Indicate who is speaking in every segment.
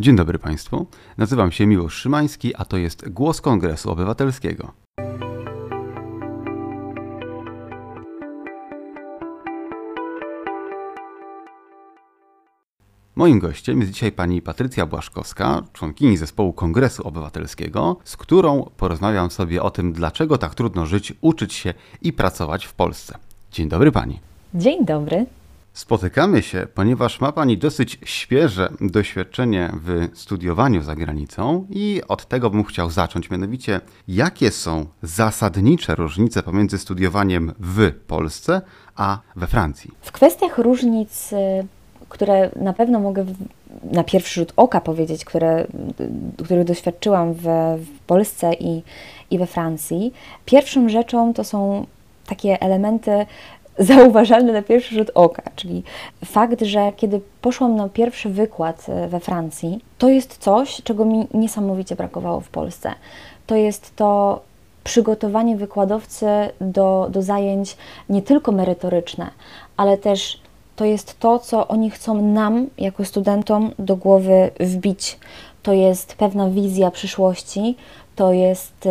Speaker 1: Dzień dobry Państwu. Nazywam się Miłosz Szymański, a to jest Głos Kongresu Obywatelskiego. Moim gościem jest dzisiaj pani Patrycja Błaszkowska, członkini zespołu Kongresu Obywatelskiego, z którą porozmawiam sobie o tym, dlaczego tak trudno żyć, uczyć się i pracować w Polsce. Dzień dobry pani.
Speaker 2: Dzień dobry.
Speaker 1: Spotykamy się, ponieważ ma Pani dosyć świeże doświadczenie w studiowaniu za granicą i od tego bym chciał zacząć. Mianowicie, jakie są zasadnicze różnice pomiędzy studiowaniem w Polsce a we Francji?
Speaker 2: W kwestiach różnic, y, które na pewno mogę na pierwszy rzut oka powiedzieć, które, których doświadczyłam w, w Polsce i, i we Francji, pierwszą rzeczą to są takie elementy zauważalny na pierwszy rzut oka, czyli fakt, że kiedy poszłam na pierwszy wykład e, we Francji, to jest coś, czego mi niesamowicie brakowało w Polsce. To jest to przygotowanie wykładowcy do, do zajęć nie tylko merytoryczne, ale też to jest to, co oni chcą nam, jako studentom, do głowy wbić. To jest pewna wizja przyszłości, to jest y,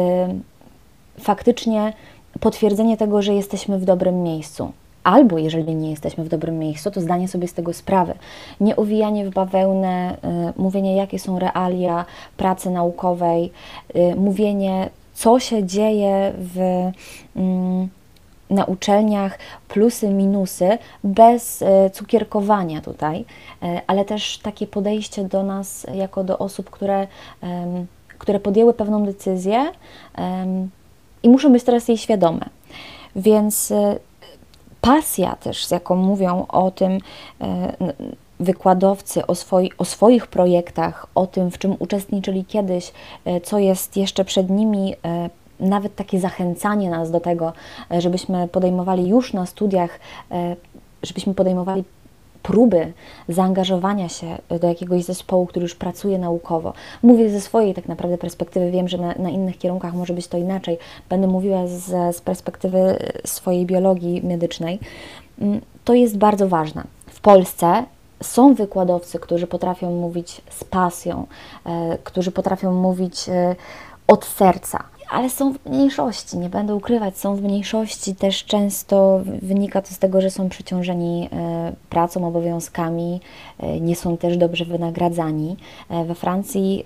Speaker 2: faktycznie potwierdzenie tego, że jesteśmy w dobrym miejscu. Albo jeżeli nie jesteśmy w dobrym miejscu, to zdanie sobie z tego sprawy. Nie owijanie w bawełnę, y, mówienie, jakie są realia pracy naukowej, y, mówienie, co się dzieje w, y, na uczelniach, plusy, minusy, bez y, cukierkowania tutaj, y, ale też takie podejście do nas jako do osób, które, które podjęły pewną decyzję i muszą być teraz jej świadome. Więc y, pasja też, z jaką mówią o tym e, wykładowcy, o, swoi, o swoich projektach, o tym, w czym uczestniczyli kiedyś, e, co jest jeszcze przed nimi, nawet takie zachęcanie nas do tego, żebyśmy podejmowali już na studiach, żebyśmy podejmowali próby zaangażowania się do jakiegoś zespołu, który już pracuje naukowo. Mówię ze swojej tak naprawdę perspektywy, wiem, że na, na innych kierunkach może być to inaczej. Będę mówiła z, z perspektywy swojej biologii medycznej. Mm, to jest bardzo ważne. W Polsce są wykładowcy, którzy potrafią mówić z pasją, e, którzy potrafią mówić e, od serca ale są w mniejszości, nie będę ukrywać, są w mniejszości. Też często wynika to z tego, że są przeciążeni e, pracą, obowiązkami, e, nie są też dobrze wynagradzani. E, we Francji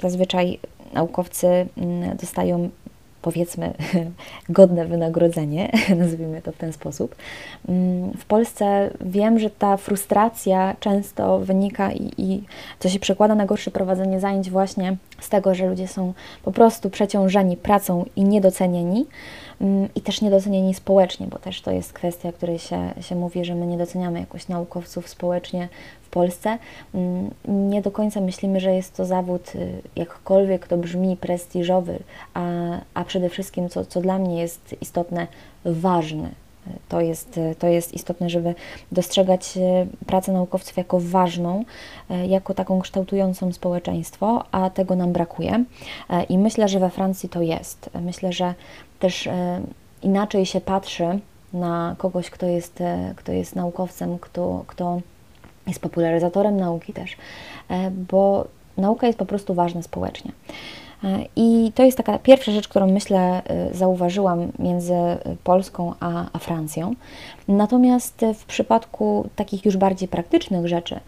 Speaker 2: zazwyczaj naukowcy mm, dostają powiedzmy godne wynagrodzenie, nazwijmy to w ten sposób. Mm, w Polsce wiem, że ta frustracja często wynika i, i co się przekłada na gorsze prowadzenie zajęć właśnie z tego, że ludzie są po prostu przeciążeni pracą i niedocenieni mm, i też niedocenieni społecznie, bo też to jest kwestia, o której się, się mówi, że my nie doceniamy jakoś naukowców społecznie Polsce. Mm, nie do końca myślimy, że jest to zawód, y, jakkolwiek to brzmi, prestiżowy, a, a przede wszystkim, co, co dla mnie jest istotne, ważny. To jest, to jest istotne, żeby dostrzegać y, pracę naukowców jako ważną, y, jako taką kształtującą społeczeństwo, a tego nam brakuje. I myślę, że we Francji to jest. Myślę, że też inaczej się patrzy na kogoś, kto jest, kto jest naukowcem, kto, kto jest popularyzatorem nauki też, e, bo nauka jest po prostu ważna społecznie. E, I to jest taka pierwsza rzecz, którą myślę e, zauważyłam między Polską a, a Francją. Natomiast w przypadku takich już bardziej praktycznych rzeczy,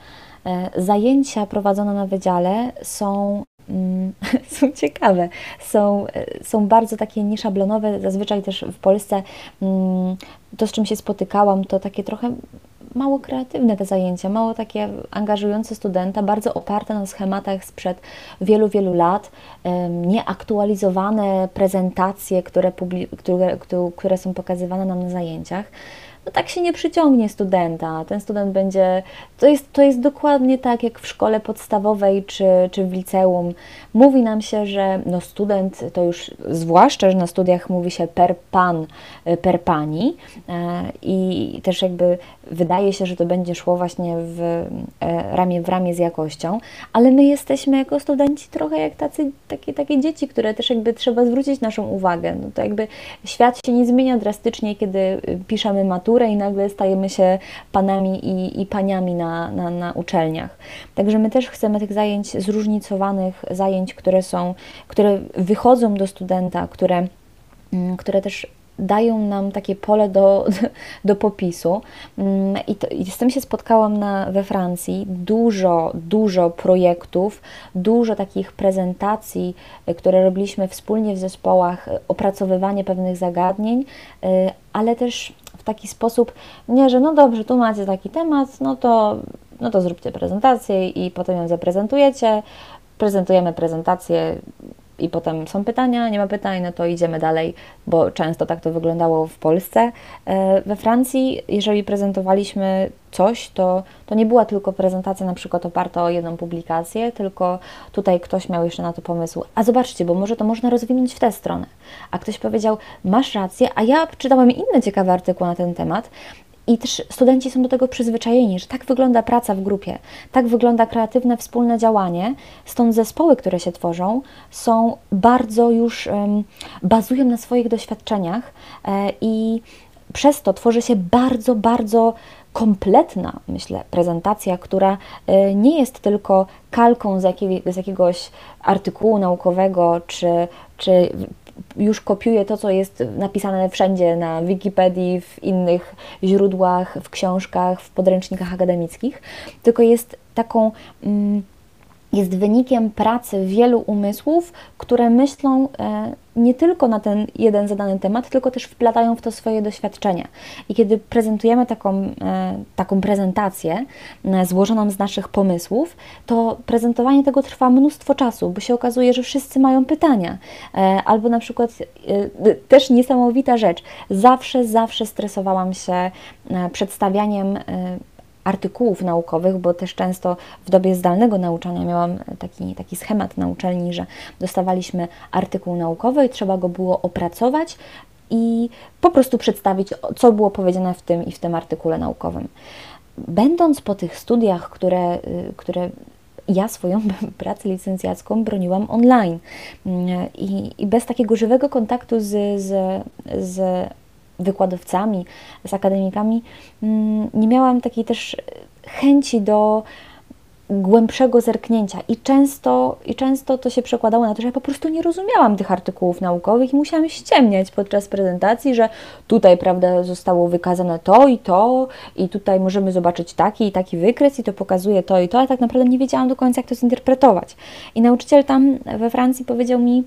Speaker 2: zajęcia prowadzone na wydziale są mm, są ciekawe, są, są bardzo takie nieszablonowe. Zazwyczaj też w Polsce mm, to, z czym się spotykałam, to takie trochę mało kreatywne te zajęcia, mało takie angażujące studenta, bardzo oparte na schematach sprzed wielu, wielu lat, nieaktualizowane prezentacje, które, które, które są pokazywane nam na zajęciach no tak się nie przyciągnie studenta. Ten student będzie. To jest, to jest dokładnie tak jak w szkole podstawowej czy, czy w liceum. Mówi nam się, że no student to już, zwłaszcza, że na studiach mówi się per pan, per pani, e, i też jakby wydaje się, że to będzie szło właśnie w e, ramię w ramię z jakością, ale my jesteśmy jako studenci trochę jak tacy, takie, takie dzieci, które też jakby trzeba zwrócić naszą uwagę. No to jakby świat się nie zmienia drastycznie, kiedy piszemy maturę maturę i nagle stajemy się panami i, i paniami na, na, na uczelniach. Także my też chcemy tych zajęć zróżnicowanych, zajęć, które są, które wychodzą do studenta, które, mm, które też dają nam takie pole do, do popisu. Mm, I, to, I z tym się spotkałam na, we Francji. Dużo, dużo projektów, dużo takich prezentacji, y, które robiliśmy wspólnie w zespołach, y, opracowywanie pewnych zagadnień, y, ale też w taki sposób, nie, że no dobrze, tu macie taki temat, no to, no to zróbcie prezentację i potem ją zaprezentujecie. Prezentujemy prezentację, i potem są pytania, nie ma pytań, no to idziemy dalej, bo często tak to wyglądało w Polsce. E, we Francji, jeżeli prezentowaliśmy coś, to, to nie była tylko prezentacja na przykład oparta o jedną publikację, tylko tutaj ktoś miał jeszcze na to pomysł, a zobaczcie, bo może to można rozwinąć w tę stronę. A ktoś powiedział, masz rację, a ja czytałem inne ciekawe artykuły na ten temat, i też studenci są do tego przyzwyczajeni, że tak wygląda praca w grupie, tak wygląda kreatywne wspólne działanie. Stąd zespoły, które się tworzą, są bardzo już um, bazują na swoich doświadczeniach e, i przez to tworzy się bardzo, bardzo kompletna, myślę, prezentacja, która e, nie jest tylko kalką z, z jakiegoś artykułu naukowego czy, czy już kopiuje to, co jest napisane wszędzie na Wikipedii, w innych źródłach, w książkach, w podręcznikach akademickich, tylko jest taką. Mm, jest wynikiem pracy wielu umysłów, które myślą e, nie tylko na ten jeden zadany temat, tylko też wplatają w to swoje doświadczenia. I kiedy prezentujemy taką, e, taką prezentację e, złożoną z naszych pomysłów, to prezentowanie tego trwa mnóstwo czasu, bo się okazuje, że wszyscy mają pytania. Albo na przykład też niesamowita rzecz, zawsze, zawsze stresowałam się przedstawianiem artykułów naukowych, bo też często w dobie zdalnego nauczania miałam taki, taki schemat na uczelni, że dostawaliśmy artykuł naukowy i trzeba go było opracować i po prostu przedstawić, co było powiedziane w tym i w tym artykule naukowym. Będąc po tych studiach, które, y, które ja swoją pracę licencjacką broniłam online i, i bez takiego żywego kontaktu z, z, z wykładowcami, z akademikami, mm, nie miałam takiej też chęci do głębszego zerknięcia i często, i często to się przekładało na to, że ja po prostu nie rozumiałam tych artykułów naukowych i musiałam ściemniać podczas prezentacji, że tutaj prawda, zostało wykazane to i to i tutaj możemy zobaczyć taki i taki wykres i to pokazuje to i to, a tak naprawdę nie wiedziałam do końca, jak to zinterpretować. I nauczyciel tam we Francji powiedział mi,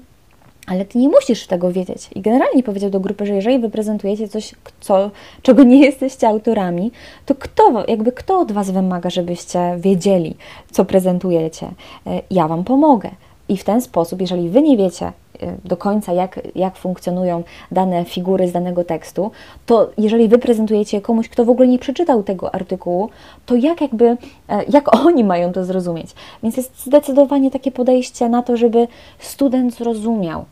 Speaker 2: ale ty nie musisz tego wiedzieć. I generalnie powiedział do grupy, że jeżeli wy prezentujecie coś, co, czego nie jesteście autorami, to kto, jakby kto od was wymaga, żebyście wiedzieli, co prezentujecie? E, ja wam pomogę. I w ten sposób, jeżeli wy nie wiecie e, do końca, jak, jak funkcjonują dane figury z danego tekstu, to jeżeli wy prezentujecie komuś, kto w ogóle nie przeczytał tego artykułu, to jak jakby, e, jak oni mają to zrozumieć? Więc jest zdecydowanie takie podejście na to, żeby student zrozumiał,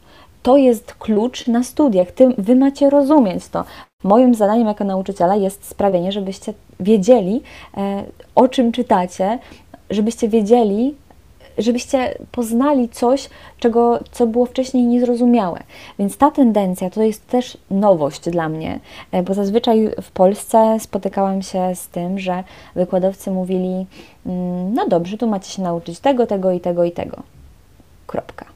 Speaker 2: to jest klucz na studiach. Ty, wy macie rozumieć to. Moim zadaniem jako nauczyciela jest sprawienie, żebyście wiedzieli, e, o czym czytacie, żebyście wiedzieli, żebyście poznali coś, czego, co było wcześniej niezrozumiałe. Więc ta tendencja to jest też nowość dla mnie, e, bo zazwyczaj w Polsce spotykałam się z tym, że wykładowcy mówili: mm, No dobrze, tu macie się nauczyć tego, tego i tego i tego. Kropka.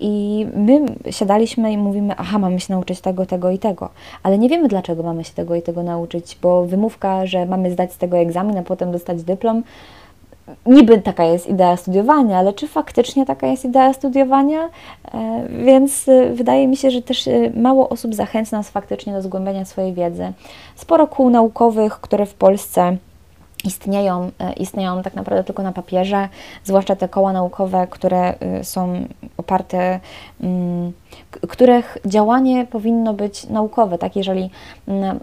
Speaker 2: I my siadaliśmy i mówimy, aha, mamy się nauczyć tego, tego i tego, ale nie wiemy, dlaczego mamy się tego i tego nauczyć, bo wymówka, że mamy zdać z tego egzamin, a potem dostać dyplom, niby taka jest idea studiowania, ale czy faktycznie taka jest idea studiowania? E, więc e, wydaje mi się, że też e, mało osób zachęca nas faktycznie do zgłębiania swojej wiedzy. Sporo kół naukowych, które w Polsce istnieją, e, istnieją tak naprawdę tylko na papierze, zwłaszcza te koła naukowe, które e, są oparte, mm, których działanie powinno być naukowe, tak? Jeżeli, mm,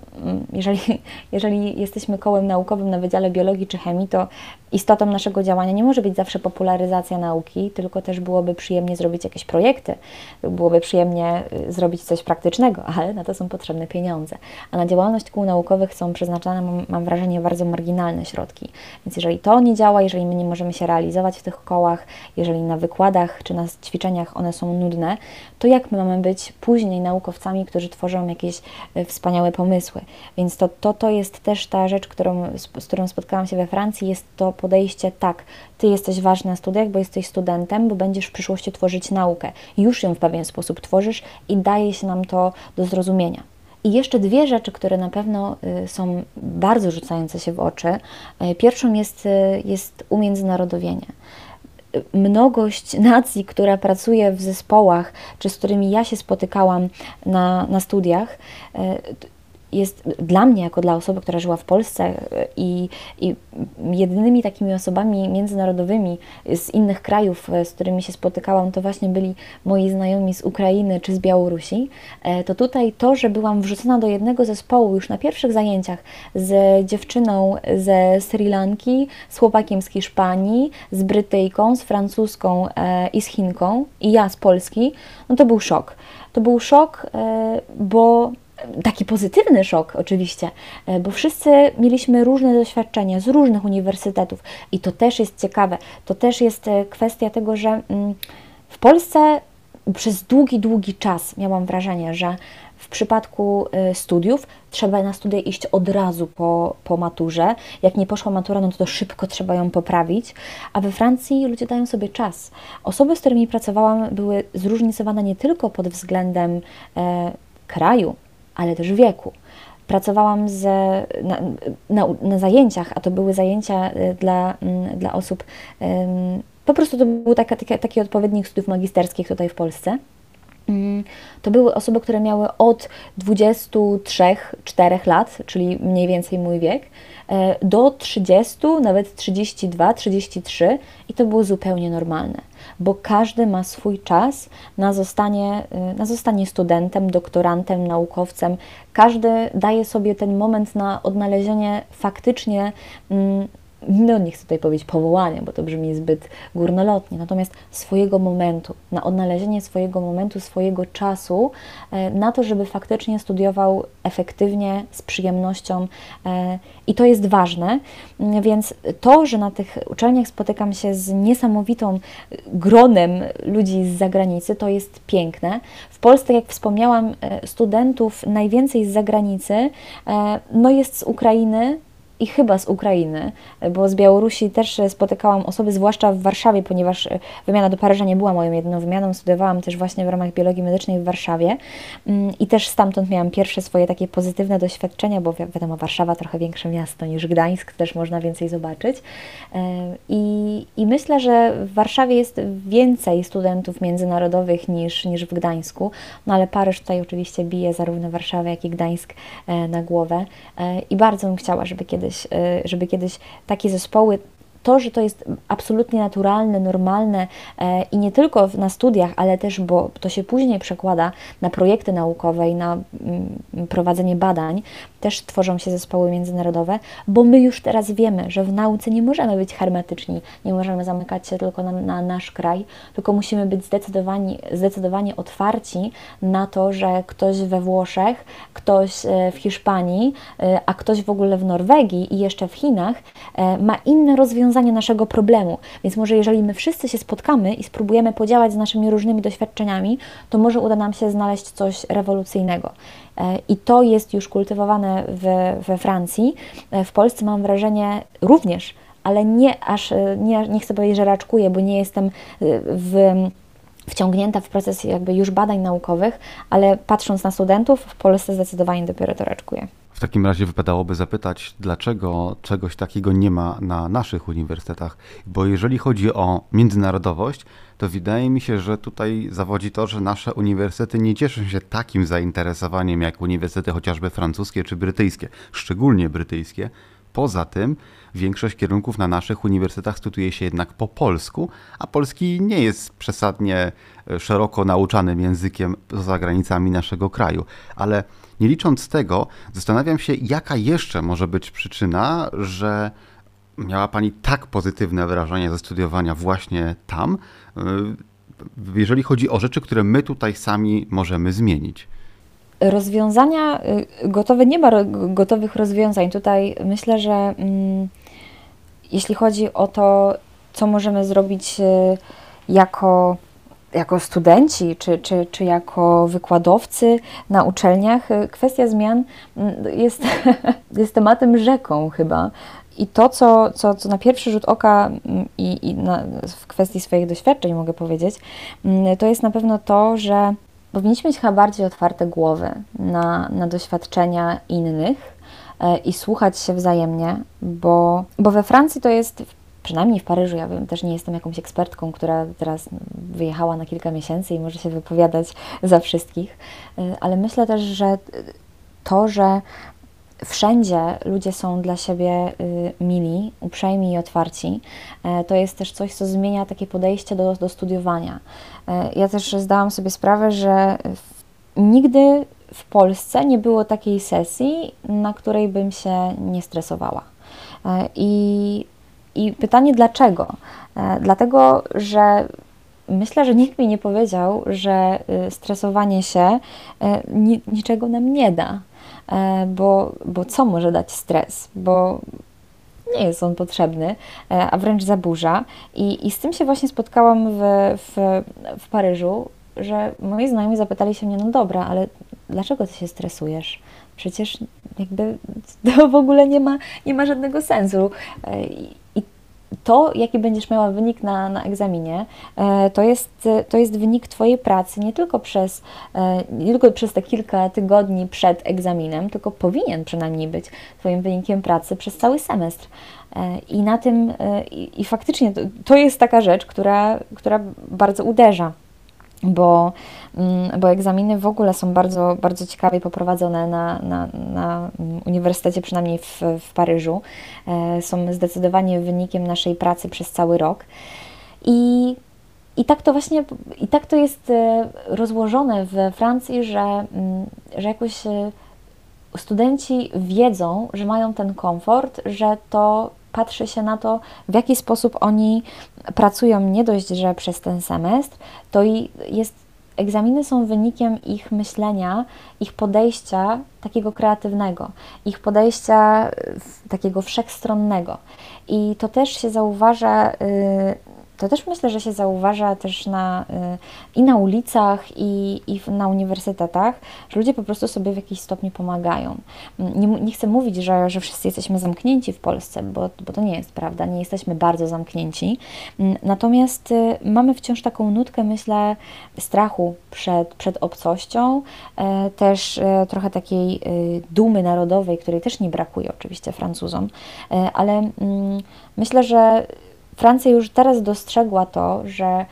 Speaker 2: jeżeli, jeżeli jesteśmy kołem naukowym na Wydziale Biologii czy Chemii, to istotą naszego działania nie może być zawsze popularyzacja nauki, tylko też byłoby przyjemnie zrobić jakieś projekty, byłoby przyjemnie y, zrobić coś praktycznego, ale na to są potrzebne pieniądze. A na działalność kół naukowych są przeznaczane, mam, mam wrażenie, bardzo marginalne środki. Więc jeżeli to nie działa, jeżeli my nie możemy się realizować w tych kołach, jeżeli na wykładach czy na ćwiczeniach one są nudne, to jak jak my mamy być później naukowcami, którzy tworzą jakieś e, wspaniałe pomysły. Więc to, to, to jest też ta rzecz, którą, z, z którą spotkałam się we Francji, jest to podejście tak, ty jesteś ważny na studiach, bo jesteś studentem, bo będziesz w przyszłości tworzyć naukę. Już ją w pewien sposób tworzysz i daje się nam to do zrozumienia. I jeszcze dwie rzeczy, które na pewno y, są bardzo rzucające się w oczy. Y, pierwszą jest, y, jest umiędzynarodowienie mnogość nacji, która pracuje w zespołach, czy z którymi ja się spotykałam na, na studiach, jest dla mnie, jako dla osoby, która żyła w Polsce e, i, i, jedynymi takimi osobami międzynarodowymi z innych krajów, e, z którymi się spotykałam, to właśnie byli moi znajomi z Ukrainy czy z Białorusi, e, to tutaj to, że byłam wrzucona do jednego zespołu już na pierwszych zajęciach z dziewczyną ze Sri Lanki, z chłopakiem z Hiszpanii, z Brytyjką, z francuską i z Chinką i ja z Polski, no to był szok. To był szok, bo taki pozytywny szok oczywiście, e, bo wszyscy mieliśmy różne doświadczenia z różnych uniwersytetów i to też jest ciekawe. To też jest e, kwestia tego, że mm, w Polsce przez długi, długi czas miałam wrażenie, że w przypadku e, studiów trzeba na studia iść od razu po, po maturze. Jak nie poszła matura, no to, to szybko trzeba ją poprawić. A we Francji ludzie dają sobie czas. Osoby, z którymi pracowałam, były zróżnicowane nie tylko pod względem e, kraju, ale też wieku. Pracowałam z, na, na, na zajęciach, a to były zajęcia y, dla, mm, dla osób, po prostu to był taka, taki, taki odpowiednik studiów magisterskich tutaj w Polsce. Mm, to były osoby, które miały od 23-4 lat, czyli mniej więcej mój wiek, e, do 30, nawet 32, 33 i to było zupełnie normalne bo każdy ma swój czas na zostanie, y, na zostanie studentem, doktorantem, naukowcem. Każdy daje sobie ten moment na odnalezienie faktycznie mm, no nie chcę tutaj powiedzieć powołania, bo to brzmi zbyt górnolotnie, natomiast swojego momentu, na odnalezienie swojego momentu, swojego czasu, e, na to, żeby faktycznie studiował efektywnie, z przyjemnością e, i to jest ważne, więc to, że na tych uczelniach spotykam się z niesamowitą gronem ludzi z zagranicy, to jest piękne. W Polsce, jak wspomniałam, e, studentów najwięcej z zagranicy, no jest z Ukrainy, i chyba z Ukrainy, bo z Białorusi też spotykałam osoby, zwłaszcza w Warszawie, ponieważ e, wymiana do Paryża nie była moją jedyną wymianą, studiowałam też właśnie w ramach biologii medycznej w Warszawie mm, i też stamtąd miałam pierwsze swoje takie pozytywne doświadczenia, bo wiadomo, Warszawa trochę większe miasto niż Gdańsk, też można więcej zobaczyć. E, I, i myślę, że w Warszawie jest więcej studentów międzynarodowych niż, niż w Gdańsku, no ale Paryż tutaj oczywiście bije zarówno Warszawę, jak i Gdańsk e, na głowę. I bardzo bym chciała, żeby kiedy kiedyś, y, żeby kiedyś takie zespoły to, że to jest absolutnie naturalne, normalne e, i nie tylko na studiach, ale też, bo to się później przekłada na projekty naukowe i na mm, prowadzenie badań, też tworzą się zespoły międzynarodowe, bo my już teraz wiemy, że w nauce nie możemy być hermetyczni, nie możemy zamykać się tylko na, na nasz kraj, tylko musimy być zdecydowani, zdecydowanie otwarci na to, że ktoś we Włoszech, ktoś e, w Hiszpanii, e, a ktoś w ogóle w Norwegii i jeszcze w Chinach ma inne rozwiązania rozwiązanie naszego problemu. Więc może jeżeli my wszyscy się spotkamy i spróbujemy podziałać z naszymi różnymi doświadczeniami, to może uda nam się znaleźć coś rewolucyjnego. E, I to jest już kultywowane we, we Francji. E, w Polsce mam wrażenie również, ale nie aż, e, nie, nie chcę powiedzieć, że raczkuję, bo nie jestem w wciągnięta w proces jakby już badań naukowych, ale patrząc na studentów, w Polsce zdecydowanie dopiero to raczkuje.
Speaker 1: W takim razie wypadałoby zapytać, dlaczego czegoś takiego nie ma na naszych uniwersytetach, bo jeżeli chodzi o międzynarodowość, to wydaje mi się, że tutaj zawodzi to, że nasze uniwersytety nie cieszą się takim zainteresowaniem jak uniwersytety chociażby francuskie czy brytyjskie, szczególnie brytyjskie. Poza tym większość kierunków na naszych uniwersytetach studiuje się jednak po polsku, a polski nie jest przesadnie e, szeroko nauczanym językiem poza granicami naszego kraju. Ale nie licząc tego, zastanawiam się, jaka jeszcze może być przyczyna, że miała Pani tak pozytywne wrażenie ze studiowania właśnie tam, e, jeżeli chodzi o rzeczy, które my tutaj sami możemy zmienić
Speaker 2: rozwiązania y, gotowe, nie ma gotowych rozwiązań. Tutaj myślę, że mm, jeśli chodzi o to, co możemy zrobić y, jako jako studenci czy, czy, czy jako wykładowcy na uczelniach, kwestia zmian mm, jest, jest tematem rzeką chyba. I to, co, co, co na pierwszy rzut oka mm, i, i na, w kwestii swoich doświadczeń mogę powiedzieć, mm, to jest na pewno to, że powinniśmy mieć chyba bardziej otwarte głowy na, na doświadczenia innych e, i słuchać się wzajemnie, bo, bo we Francji to jest przynajmniej w Paryżu, ja też nie jestem jakąś ekspertką, która teraz wyjechała na kilka miesięcy i może się wypowiadać za wszystkich, e, ale myślę też, że to, że wszędzie ludzie są dla siebie y, mili, uprzejmi i otwarci. E, to jest też coś, co zmienia takie podejście do, do studiowania. Ja też zdałam sobie sprawę, że nigdy w Polsce nie było takiej sesji, na której bym się nie stresowała. I, i pytanie dlaczego? Dlatego, że myślę, że nikt mi nie powiedział, że y, stresowanie się niczego nam nie da. E, bo, bo co może dać stres? Bo nie jest on potrzebny, e, a wręcz zaburza. I, i z tym się właśnie spotkałam w, w, w Paryżu, że moi znajomi zapytali się mnie, no dobra, ale dlaczego ty się stresujesz? Przecież jakby to w ogóle nie ma, nie ma żadnego sensu. To, jaki będziesz miała wynik na, na egzaminie, e, to jest, to jest wynik Twojej pracy nie tylko, przez, e, nie tylko przez te kilka tygodni przed egzaminem, tylko powinien przynajmniej być Twoim wynikiem pracy przez cały semestr. E, I na tym, i, i faktycznie to, to jest taka rzecz, która, która bardzo uderza bo, mm, bo egzaminy w ogóle są bardzo, bardzo ciekawie poprowadzone na, na, na uniwersytecie, przynajmniej w, w Paryżu. E, są zdecydowanie wynikiem naszej pracy przez cały rok. I, i tak to właśnie, i tak to jest e, rozłożone we Francji, że, mm, że jakoś e, studenci wiedzą, że mają ten komfort, że to patrzy się na to, w jaki sposób oni pracują nie dość, że przez ten semestr, to i jest egzaminy są wynikiem ich myślenia, ich podejścia takiego kreatywnego, ich podejścia takiego wszechstronnego. I to też się zauważa y, to też myślę, że się zauważa też na, y, i na ulicach, i, i na uniwersytetach, że ludzie po prostu sobie w jakiś stopniu pomagają. Nie, nie chcę mówić, że, że wszyscy jesteśmy zamknięci w Polsce, bo, bo to nie jest prawda, nie jesteśmy bardzo zamknięci. Natomiast y, mamy wciąż taką nutkę, myślę, strachu przed, przed obcością, e, też e, trochę takiej y, dumy narodowej, której też nie brakuje oczywiście Francuzom, e, ale mm, myślę, że Francja już teraz dostrzegła to, że e,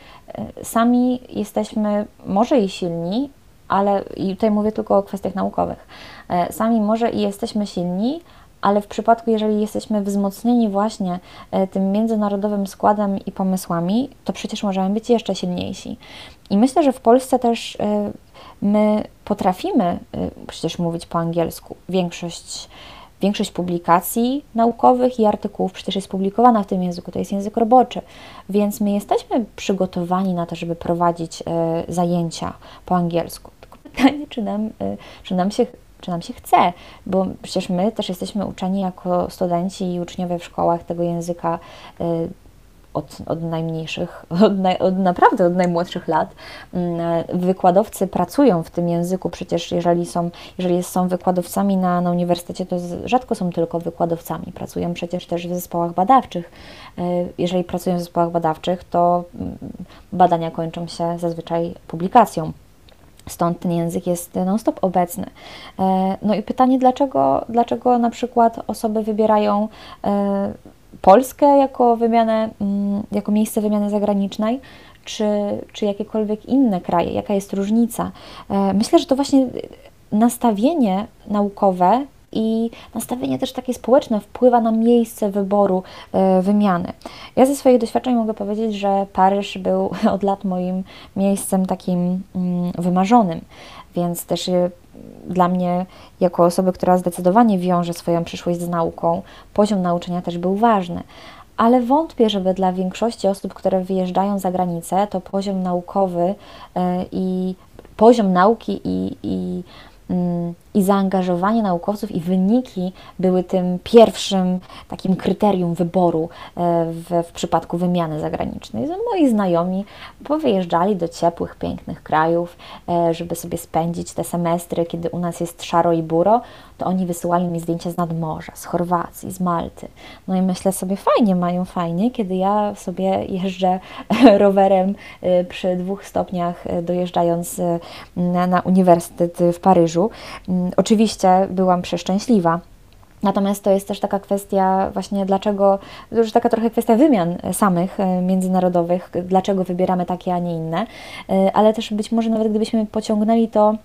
Speaker 2: sami jesteśmy może i silni, ale i tutaj mówię tylko o kwestiach naukowych. E, sami może i jesteśmy silni, ale w przypadku, jeżeli jesteśmy wzmocnieni właśnie e, tym międzynarodowym składem i pomysłami, to przecież możemy być jeszcze silniejsi. I myślę, że w Polsce też my potrafimy przecież mówić po angielsku. Większość Większość publikacji naukowych i artykułów przecież jest publikowana w tym języku, to jest język roboczy, więc my jesteśmy przygotowani na to, żeby prowadzić y, zajęcia po angielsku. Tylko pytanie, czy nam, y, czy nam się czy nam się chce, bo przecież my też jesteśmy uczeni jako studenci i uczniowie w szkołach tego języka y, od, od najmniejszych, od, naj, od, naprawdę od najmłodszych lat. Mm, wykładowcy pracują w tym języku, przecież jeżeli są, jeżeli są wykładowcami na, na uniwersytecie, to rzadko są tylko wykładowcami, pracują przecież też w zespołach badawczych. E, jeżeli pracują w zespołach badawczych, to mm, badania kończą się zazwyczaj publikacją. Stąd ten język jest non-stop obecny. E, no i pytanie, dlaczego, dlaczego na przykład osoby wybierają e, Polskę jako wymianę, mm, jako miejsce wymiany zagranicznej, czy, czy jakiekolwiek inne kraje, jaka jest różnica. E, myślę, że to właśnie nastawienie naukowe i nastawienie też takie społeczne wpływa na miejsce wyboru e, wymiany. Ja ze swoich doświadczeń mogę powiedzieć, że Paryż był od lat moim miejscem takim mm, wymarzonym, więc też dla mnie, jako osoby, która zdecydowanie wiąże swoją przyszłość z nauką, poziom nauczania też był ważny. Ale wątpię, żeby dla większości osób, które wyjeżdżają za granicę, to poziom naukowy e, i poziom nauki i, i, mm, i zaangażowanie naukowców i wyniki były tym pierwszym takim kryterium wyboru e, w, w przypadku wymiany zagranicznej. Moi znajomi powyjeżdżali do ciepłych, pięknych krajów, e, żeby sobie spędzić te semestry, kiedy u nas jest szaro i buro, to oni wysyłali mi zdjęcia z nadmorza, z Chorwacji, z Malty. No i myślę sobie, fajnie mają, fajnie, kiedy ja sobie jeżdżę rowerem y, przy dwóch stopniach y, dojeżdżając y, na, na uniwersytet w Paryżu. Mm, oczywiście byłam przeszczęśliwa. Natomiast to jest też taka kwestia właśnie dlaczego, już taka trochę kwestia wymian samych międzynarodowych, dlaczego wybieramy takie, a nie inne, ale też być może nawet gdybyśmy pociągnęli to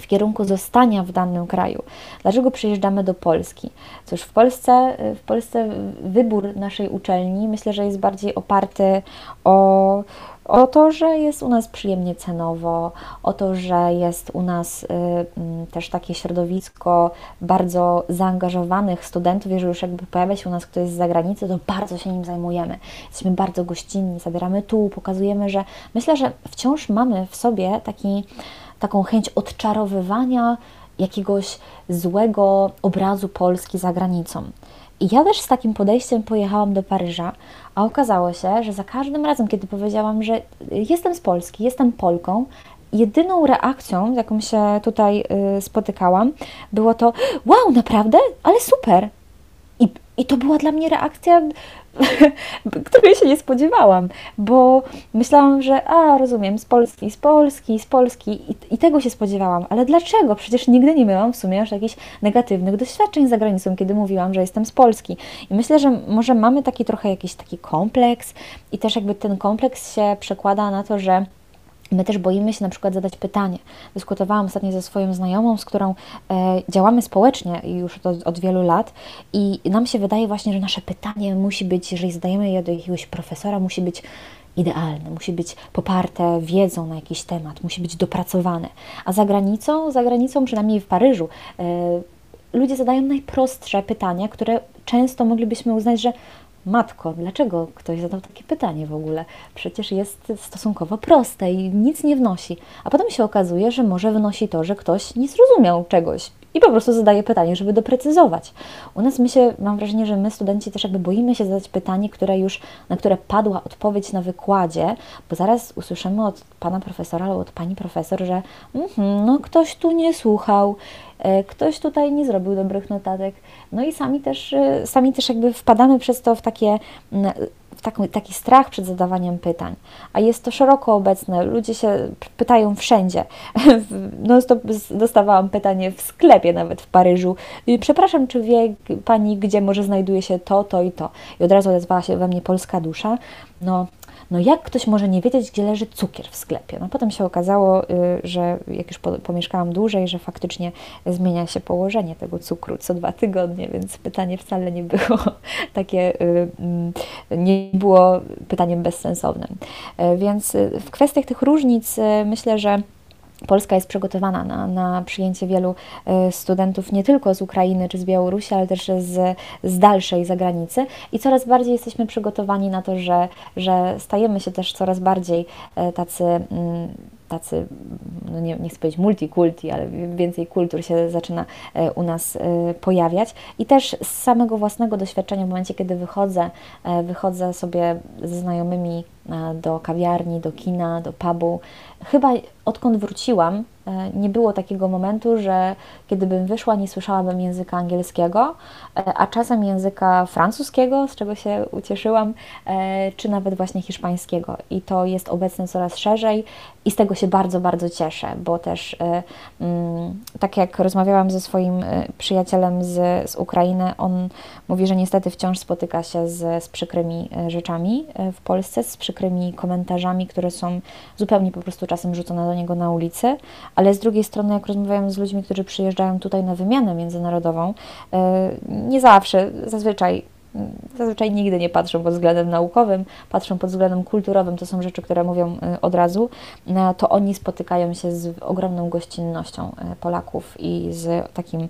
Speaker 2: w kierunku zostania w danym kraju. Dlaczego przyjeżdżamy do Polski? Cóż, w Polsce, w Polsce wybór naszej uczelni myślę, że jest bardziej oparty o, o to, że jest u nas przyjemnie cenowo, o to, że jest u nas y, mm, też takie środowisko bardzo zaangażowanych studentów. Jeżeli już jakby pojawia się u nas ktoś z zagranicy, to bardzo się nim zajmujemy. Jesteśmy bardzo gościnni, zabieramy tu, pokazujemy, że myślę, że wciąż mamy w sobie taki taką chęć odczarowywania jakiegoś złego obrazu Polski za granicą. I ja też z takim podejściem pojechałam do Paryża, a okazało się, że za każdym razem, kiedy powiedziałam, że jestem z Polski, jestem Polką, jedyną reakcją, jaką się tutaj y, spotykałam, było to: Wow, naprawdę? Ale super! I, I to była dla mnie reakcja której się nie spodziewałam, bo myślałam, że a, rozumiem, z Polski, z Polski, z Polski i, i tego się spodziewałam, ale dlaczego? Przecież nigdy nie miałam w sumie aż jakichś negatywnych doświadczeń za granicą, kiedy mówiłam, że jestem z Polski. I myślę, że może mamy taki trochę jakiś taki kompleks i też jakby ten kompleks się przekłada na to, że My też boimy się na przykład zadać pytanie. Dyskutowałam ostatnio ze swoją znajomą, z którą e, działamy społecznie już od, od, wielu lat i nam się wydaje właśnie, że nasze pytanie musi być, jeżeli zadajemy je do jakiegoś profesora, musi być idealne, musi być poparte wiedzą na jakiś temat, musi być dopracowane. A za granicą, za granicą, przynajmniej w Paryżu, e, ludzie zadają najprostsze pytania, które często moglibyśmy uznać, że Matko, dlaczego ktoś zadał takie pytanie w ogóle? Przecież jest stosunkowo proste i nic nie wnosi. A potem się okazuje, że może wnosi to, że ktoś nie zrozumiał czegoś i po prostu zadaje pytanie, żeby doprecyzować. U nas my się, mam wrażenie, że my studenci też jakby boimy się zadać pytanie, które już, na które padła odpowiedź na wykładzie, bo zaraz usłyszymy od pana profesora albo od pani profesor, że mm, no ktoś tu nie słuchał, e, ktoś tutaj nie zrobił dobrych notatek. No i sami też, e, sami też jakby wpadamy przez to w takie taki, taki strach przed zadawaniem pytań, a jest to szeroko obecne. Ludzie się pytają wszędzie. No, dostawałam pytanie w sklepie, nawet w Paryżu. Przepraszam, czy wie Pani, gdzie może znajduje się to, to i to? I od razu odezwała się we mnie polska dusza. No, no jak ktoś może nie wiedzieć, gdzie leży cukier w sklepie? No potem się okazało, y, że jak już pomieszkałam dłużej, że faktycznie zmienia się położenie tego cukru co dwa tygodnie, więc pytanie wcale nie było takie, y, mm, nie było pytaniem bezsensownym. Y, więc w kwestiach tych różnic myślę, że Polska jest przygotowana na, na przyjęcie wielu e, studentów nie tylko z Ukrainy czy z Białorusi, ale też z, z dalszej zagranicy. I coraz bardziej jesteśmy przygotowani na to, że, że stajemy się też coraz bardziej e, tacy mm, tacy, no nie, nie chcę powiedzieć multikulti, ale więcej kultur się zaczyna e, u nas pojawiać. I też z samego własnego doświadczenia, w momencie, kiedy wychodzę, wychodzę sobie ze znajomymi do kawiarni, do kina, do pubu, chyba odkąd wróciłam, e, nie było takiego momentu, że kiedybym wyszła, nie słyszałabym języka angielskiego, e, a czasem języka francuskiego, z czego się ucieszyłam, e, czy nawet właśnie hiszpańskiego. I to jest obecne coraz szerzej i z tego się bardzo, bardzo cieszę, bo też mm, tak jak rozmawiałam ze swoim przyjacielem z, z Ukrainy, on mówi, że niestety wciąż spotyka się z, z przykrymi rzeczami w Polsce, z przykrymi komentarzami, które są zupełnie po prostu czasem rzucone do niego na ulicy, ale z drugiej strony, jak rozmawiam z ludźmi, którzy przyjeżdżają tutaj na wymianę międzynarodową, e, nie zawsze, zazwyczaj zazwyczaj nigdy nie patrzą pod względem naukowym, patrzą pod względem kulturowym, to są rzeczy, które mówią e, od razu, e, to oni spotykają się z ogromną gościnnością Polaków i z takim,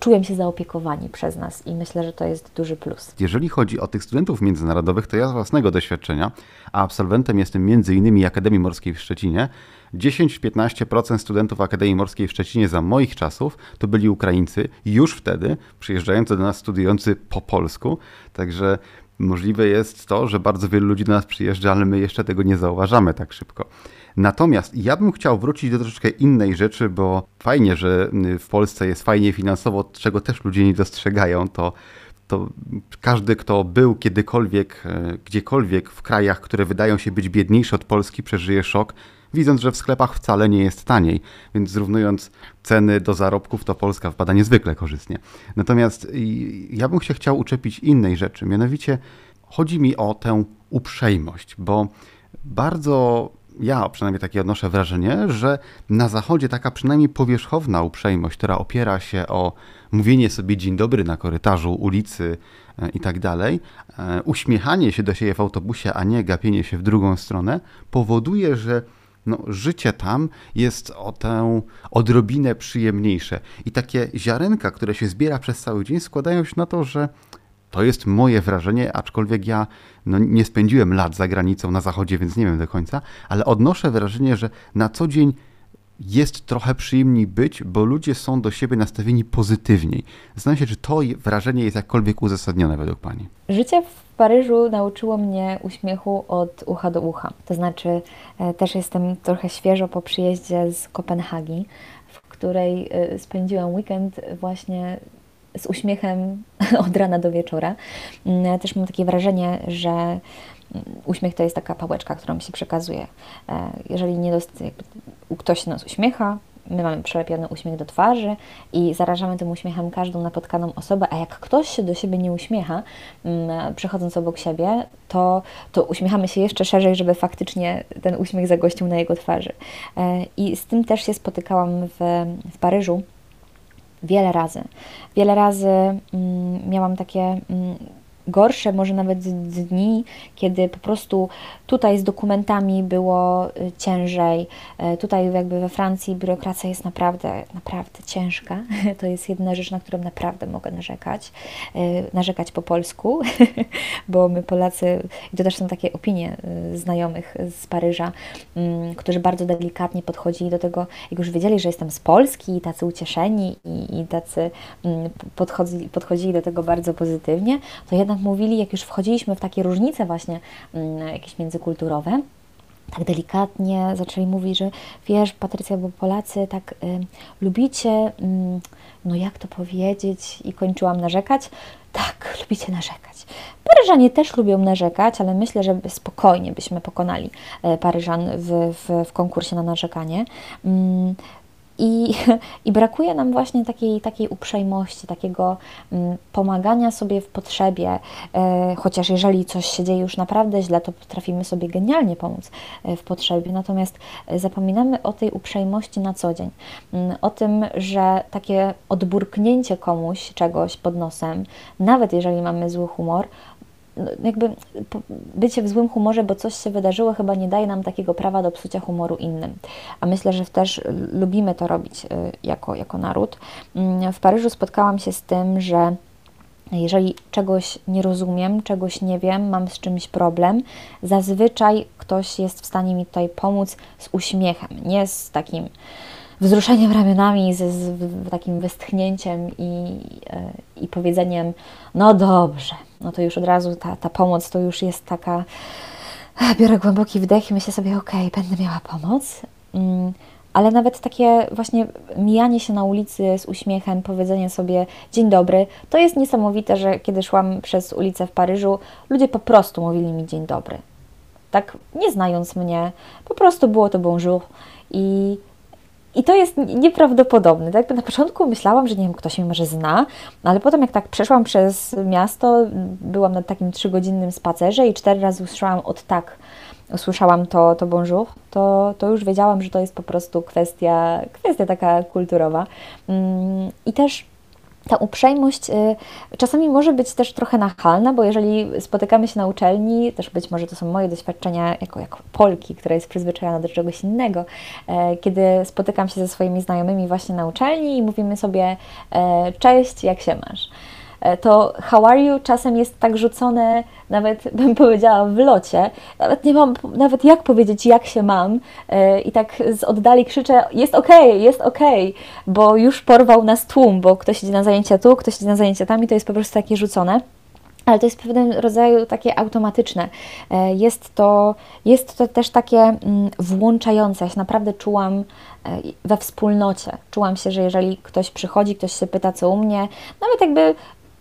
Speaker 2: czują się zaopiekowani przez nas i myślę, że to jest duży plus.
Speaker 1: Jeżeli chodzi o tych studentów międzynarodowych, to ja z własnego doświadczenia, a absolwentem jestem innymi Akademii Morskiej w Szczecinie, 10-15% studentów Akademii Morskiej w Szczecinie za moich czasów to byli Ukraińcy, już wtedy przyjeżdżający do nas studiujący po polsku. Także możliwe jest to, że bardzo wielu ludzi do nas przyjeżdża, ale my jeszcze tego nie zauważamy tak szybko. Natomiast ja bym chciał wrócić do troszeczkę innej rzeczy, bo fajnie, że w Polsce jest fajnie finansowo, czego też ludzie nie dostrzegają, to to każdy, kto był kiedykolwiek, e, gdziekolwiek w krajach, które wydają się być biedniejsze od Polski, przeżyje szok, widząc, że w sklepach wcale nie jest taniej. Więc zrównując ceny do zarobków, to Polska wpada niezwykle korzystnie. Natomiast ja bym się chciał uczepić innej rzeczy, mianowicie chodzi mi o tę uprzejmość, bo bardzo ja przynajmniej takie odnoszę wrażenie, że na Zachodzie taka przynajmniej powierzchowna uprzejmość, która opiera się o mówienie sobie dzień dobry na korytarzu, ulicy e, i tak dalej, e, uśmiechanie się do siebie w autobusie, a nie gapienie się w drugą stronę, powoduje, że no, życie tam jest o tę odrobinę przyjemniejsze. I takie ziarenka, które się zbiera przez cały dzień, składają się na to, że to jest moje wrażenie, aczkolwiek ja no, nie spędziłem lat za granicą na zachodzie, więc nie wiem do końca, ale odnoszę wrażenie, że na co dzień jest trochę przyjemniej być, bo ludzie są do siebie nastawieni pozytywniej. Zastanawiam się, czy to wrażenie jest jakkolwiek uzasadnione według Pani.
Speaker 2: Życie Paryżu nauczyło mnie uśmiechu od ucha do ucha. To znaczy, e, też jestem trochę świeżo po przyjeździe z Kopenhagi, w której e, spędziłam weekend właśnie z uśmiechem od rana do wieczora. Mm, też mam takie wrażenie, że mm, uśmiech to jest taka pałeczka, którą się przekazuje. E, jeżeli nie dost, ktoś nas uśmiecha, my mamy przylepiony uśmiech do twarzy i zarażamy tym uśmiechem każdą napotkaną osobę, a jak ktoś się do siebie nie uśmiecha, mm, przechodząc obok siebie, to, to uśmiechamy się jeszcze szerzej, żeby faktycznie ten uśmiech zagościł na jego twarzy. E, I z tym też się spotykałam w, w Paryżu wiele razy. Wiele razy mm, miałam takie mm, gorsze, może nawet dni, kiedy po prostu tutaj z dokumentami było y, ciężej. E, tutaj jakby we Francji biurokracja jest naprawdę, naprawdę ciężka. To jest jedna rzecz, na którą naprawdę mogę narzekać. E, narzekać po polsku, bo my Polacy, i to też są takie opinie y, znajomych z Paryża, mm, którzy bardzo delikatnie podchodzili do tego, jak już wiedzieli, że jestem z Polski, tacy ucieszeni i, i tacy mm, podchodzili, podchodzili do tego bardzo pozytywnie, to jednak mówili, jak już wchodziliśmy w takie różnice właśnie mm, jakieś międzykulturowe, tak delikatnie zaczęli mówić, że wiesz, Patrycja, bo Polacy tak y, lubicie, y, no jak to powiedzieć, i kończyłam narzekać. Tak, lubicie narzekać. Paryżanie też lubią narzekać, ale myślę, że spokojnie byśmy pokonali y, Paryżan w, w, w konkursie na narzekanie. Y, i, I brakuje nam właśnie takiej, takiej uprzejmości, takiego mm, pomagania sobie w potrzebie, e, chociaż jeżeli coś się dzieje już naprawdę źle, to potrafimy sobie genialnie pomóc e, w potrzebie. Natomiast e, zapominamy o tej uprzejmości na co dzień, mm, o tym, że takie odburknięcie komuś czegoś pod nosem, nawet jeżeli mamy zły humor, jakby bycie w złym humorze, bo coś się wydarzyło, chyba nie daje nam takiego prawa do psucia humoru innym. A myślę, że też lubimy to robić y, jako, jako naród. Mm, w Paryżu spotkałam się z tym, że jeżeli czegoś nie rozumiem, czegoś nie wiem, mam z czymś problem, zazwyczaj ktoś jest w stanie mi tutaj pomóc z uśmiechem, nie z takim wzruszeniem ramionami, z, z takim westchnięciem i, e, i powiedzeniem, no dobrze, no to już od razu ta, ta pomoc to już jest taka, biorę głęboki wdech i myślę sobie, okej, okay, będę miała pomoc. Mm, ale nawet takie właśnie mijanie się na ulicy z uśmiechem, powiedzenie sobie dzień dobry, to jest niesamowite, że kiedy szłam przez ulicę w Paryżu, ludzie po prostu mówili mi dzień dobry. Tak nie znając mnie, po prostu było to bonjour i i to jest nieprawdopodobne. Tak? Na początku myślałam, że nie wiem, ktoś mnie może zna, ale potem jak tak przeszłam przez miasto, byłam na takim trzygodzinnym spacerze i cztery razy usłyszałam od tak, usłyszałam to, to bonjour, to, to już wiedziałam, że to jest po prostu kwestia, kwestia taka kulturowa. Mm, I też ta uprzejmość y, czasami może być też trochę nachalna, bo jeżeli spotykamy się na uczelni, też być może to są moje doświadczenia jako, jako Polki, która jest przyzwyczajona do czegoś innego, e, kiedy spotykam się ze swoimi znajomymi właśnie na uczelni i mówimy sobie e, cześć, jak się masz? E, to how are you czasem jest tak rzucone, nawet bym powiedziała w locie, nawet nie mam, nawet jak powiedzieć, jak się mam e, i tak z oddali krzyczę, jest okej, okay, jest okej, okay, bo już porwał nas tłum, bo ktoś idzie na zajęcia tu, ktoś idzie na zajęcia tam i to jest po prostu takie rzucone ale to jest pewnego rodzaju takie automatyczne. E, jest to, jest to też takie mm, włączające. Ja się naprawdę czułam we wspólnocie. Czułam się, że jeżeli ktoś przychodzi, ktoś się pyta, co u mnie, nawet jakby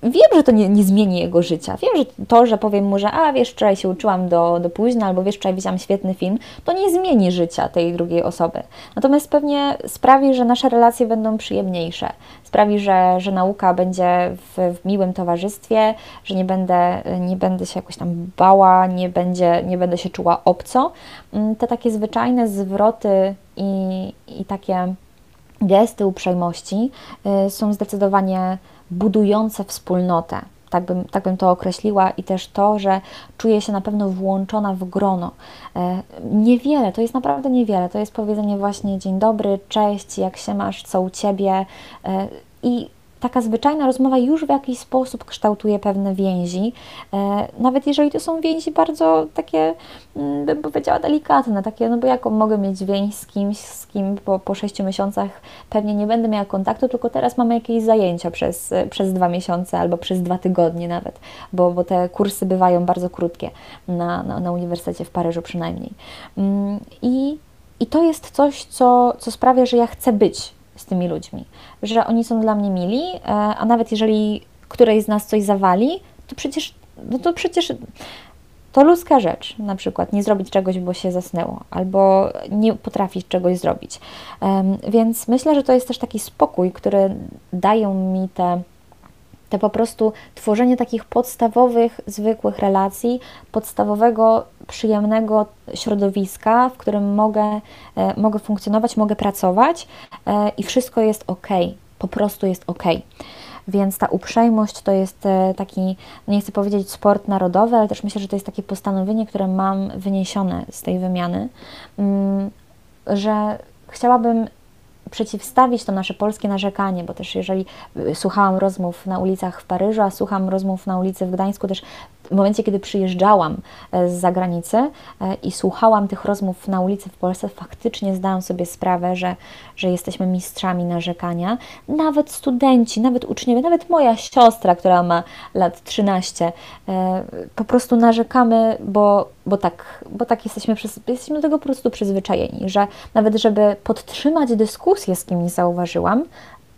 Speaker 2: wiem, że to nie, nie, zmieni jego życia. Wiem, że to, że powiem mu, że a wiesz, wczoraj się uczyłam do, do późna, albo wiesz, wczoraj widziałam świetny film, to nie zmieni życia tej drugiej osoby. Natomiast pewnie sprawi, że nasze relacje będą przyjemniejsze. Sprawi, że, że nauka będzie w, w miłym towarzystwie, że nie będę, nie będę się jakoś tam bała, nie, będzie, nie będę się czuła obco. Mm, te takie zwyczajne zwroty i, i takie gesty uprzejmości y, są zdecydowanie budujące wspólnotę. Tak bym, tak bym to określiła, i też to, że czuję się na pewno włączona w grono. E, niewiele, to jest naprawdę niewiele. To jest powiedzenie właśnie dzień dobry, cześć, jak się masz, co u ciebie. E, I taka zwyczajna rozmowa już w jakiś sposób kształtuje pewne więzi, e, nawet jeżeli to są więzi bardzo takie, mm, bym powiedziała, delikatne, takie, no bo jaką mogę mieć więź z kimś, z kim po, po sześciu miesiącach pewnie nie będę miała kontaktu, tylko teraz mamy jakieś zajęcia przez, przez dwa miesiące albo przez dwa tygodnie nawet, bo, bo te kursy bywają bardzo krótkie na, na, na Uniwersytecie w Paryżu przynajmniej. Mm, I, i to jest coś, co, co sprawia, że ja chcę być tymi ludźmi, że oni są dla mnie mili, e, a nawet jeżeli któreś z nas coś zawali, to przecież, no to przecież to ludzka rzecz, na przykład nie zrobić czegoś, bo się zasnęło, albo nie potrafić czegoś zrobić. Więc myślę, że to jest też taki spokój, który dają mi te te po prostu tworzenie takich podstawowych, zwykłych relacji, podstawowego, przyjemnego środowiska, w którym mogę, e, mogę funkcjonować, mogę pracować e, i wszystko jest ok, po prostu jest ok. Więc ta uprzejmość to jest e, taki, nie chcę powiedzieć sport narodowy, ale też myślę, że to jest takie postanowienie, które mam wyniesione z tej wymiany, mm, że chciałabym przeciwstawić to nasze polskie narzekanie, bo też jeżeli y, słuchałam rozmów na ulicach w Paryżu, a słucham rozmów na ulicy w Gdańsku, też w momencie, kiedy przyjeżdżałam e, z zagranicy e, i słuchałam tych rozmów na ulicy w Polsce, faktycznie zdałam sobie sprawę, że, że jesteśmy mistrzami narzekania. Nawet studenci, nawet uczniowie, nawet moja siostra, która ma lat 13, e, po prostu narzekamy, bo, bo, tak, bo tak jesteśmy, jesteśmy do tego po prostu przyzwyczajeni, że nawet żeby podtrzymać dyskusję z kimś zauważyłam,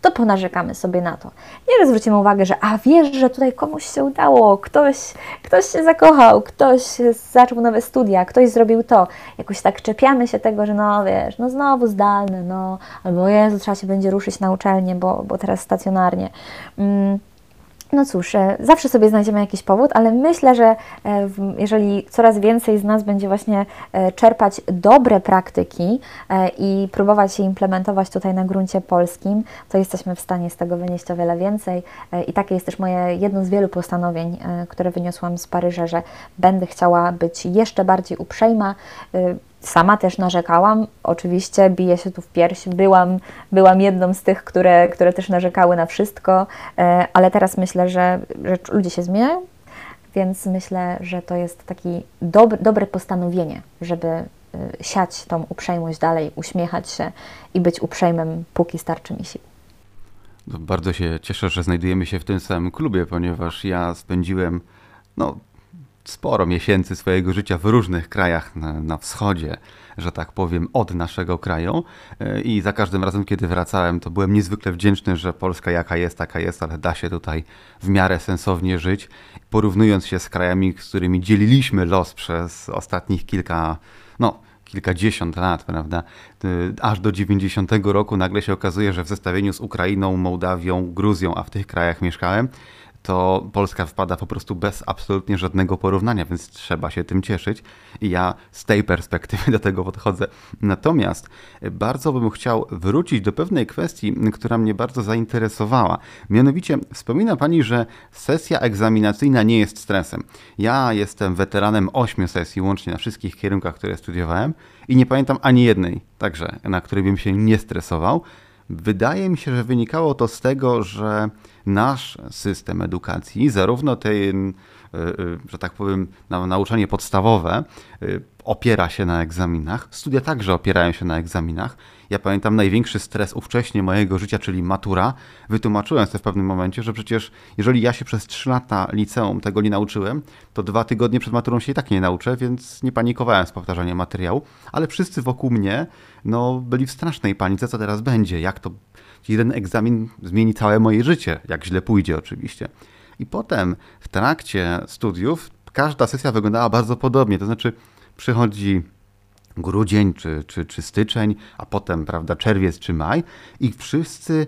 Speaker 2: to ponarzekamy sobie na to. Nie, że zwrócimy uwagę, że a wiesz, że tutaj komuś się udało, ktoś, ktoś się zakochał, ktoś zaczął nowe studia, ktoś zrobił to. Jakoś tak czepiamy się tego, że no wiesz, no znowu zdalne, no, albo Jezu, trzeba się będzie ruszyć na uczelnię, bo, bo teraz stacjonarnie. Mm no cóż, e, zawsze sobie znajdziemy jakiś powód, ale myślę, że e, jeżeli coraz więcej z nas będzie właśnie e, czerpać dobre praktyki i próbować je implementować tutaj na gruncie polskim, to jesteśmy w stanie z tego wynieść o wiele więcej. I takie jest też moje jedno z wielu postanowień, które wyniosłam z Paryża, że będę chciała być jeszcze bardziej uprzejma Sama też narzekałam, oczywiście biję się tu w pierś, byłam, byłam jedną z tych, które, które też narzekały na wszystko, e, ale teraz myślę, że, że ludzie się zmieniają, więc myślę, że to jest takie dob dobre postanowienie, żeby e, siać tą uprzejmość dalej, uśmiechać się i być uprzejmym, póki starczy mi sił.
Speaker 1: No, bardzo się cieszę, że znajdujemy się w tym samym klubie, ponieważ ja spędziłem no, sporo miesięcy swojego życia w różnych krajach na, na, wschodzie, że tak powiem, od naszego kraju. E, I za każdym razem, kiedy wracałem, to byłem niezwykle wdzięczny, że Polska jaka jest, taka jest, ale da się tutaj w miarę sensownie żyć. Porównując się z krajami, z którymi dzieliliśmy los przez ostatnich kilka, no, kilkadziesiąt lat, prawda? E, aż do 90 roku nagle się okazuje, że w zestawieniu z Ukrainą, Mołdawią, Gruzją, a w tych krajach mieszkałem, to Polska wpada po prostu bez absolutnie żadnego porównania, więc trzeba się tym cieszyć. I ja z tej perspektywy do tego podchodzę. Natomiast bardzo bym chciał wrócić do pewnej kwestii, która mnie bardzo zainteresowała. Mianowicie wspomina Pani, że sesja egzaminacyjna nie jest stresem. Ja jestem weteranem ośmiu sesji łącznie na wszystkich kierunkach, które studiowałem i nie pamiętam ani jednej, także na której bym się nie stresował Wydaje mi się, że wynikało to z tego, że nasz system edukacji, zarówno ten, y, y, że tak powiem, nauczanie podstawowe, y, opiera się na egzaminach. Studia także opierają się na egzaminach. Ja pamiętam największy stres ówcześnie mojego życia, czyli matura. Wytłumaczyłem sobie w pewnym momencie, że przecież jeżeli ja się przez 3 lata liceum tego nie nauczyłem, to dwa tygodnie przed maturą się i tak nie nauczę, więc nie panikowałem z powtarzaniem materiału. Ale wszyscy wokół mnie no, byli w strasznej panice, co teraz będzie, jak to jeden egzamin zmieni całe moje życie, jak źle pójdzie oczywiście. I potem w trakcie studiów każda sesja wyglądała bardzo podobnie, to znaczy przychodzi grudzień czy, czy, czy styczeń, a potem prawda, czerwiec czy maj i wszyscy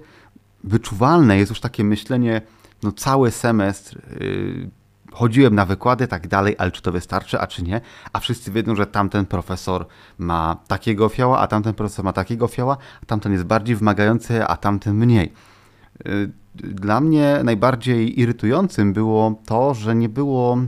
Speaker 1: wyczuwalne jest już takie myślenie, no cały semestr yy, chodziłem na wykłady, tak dalej, ale czy to wystarczy, a czy nie? A wszyscy wiedzą, że tamten profesor ma takiego fioła, a tamten profesor ma takiego fioła, a tamten jest bardziej wymagający, a tamten mniej. Yy, dla mnie najbardziej irytującym było to, że nie było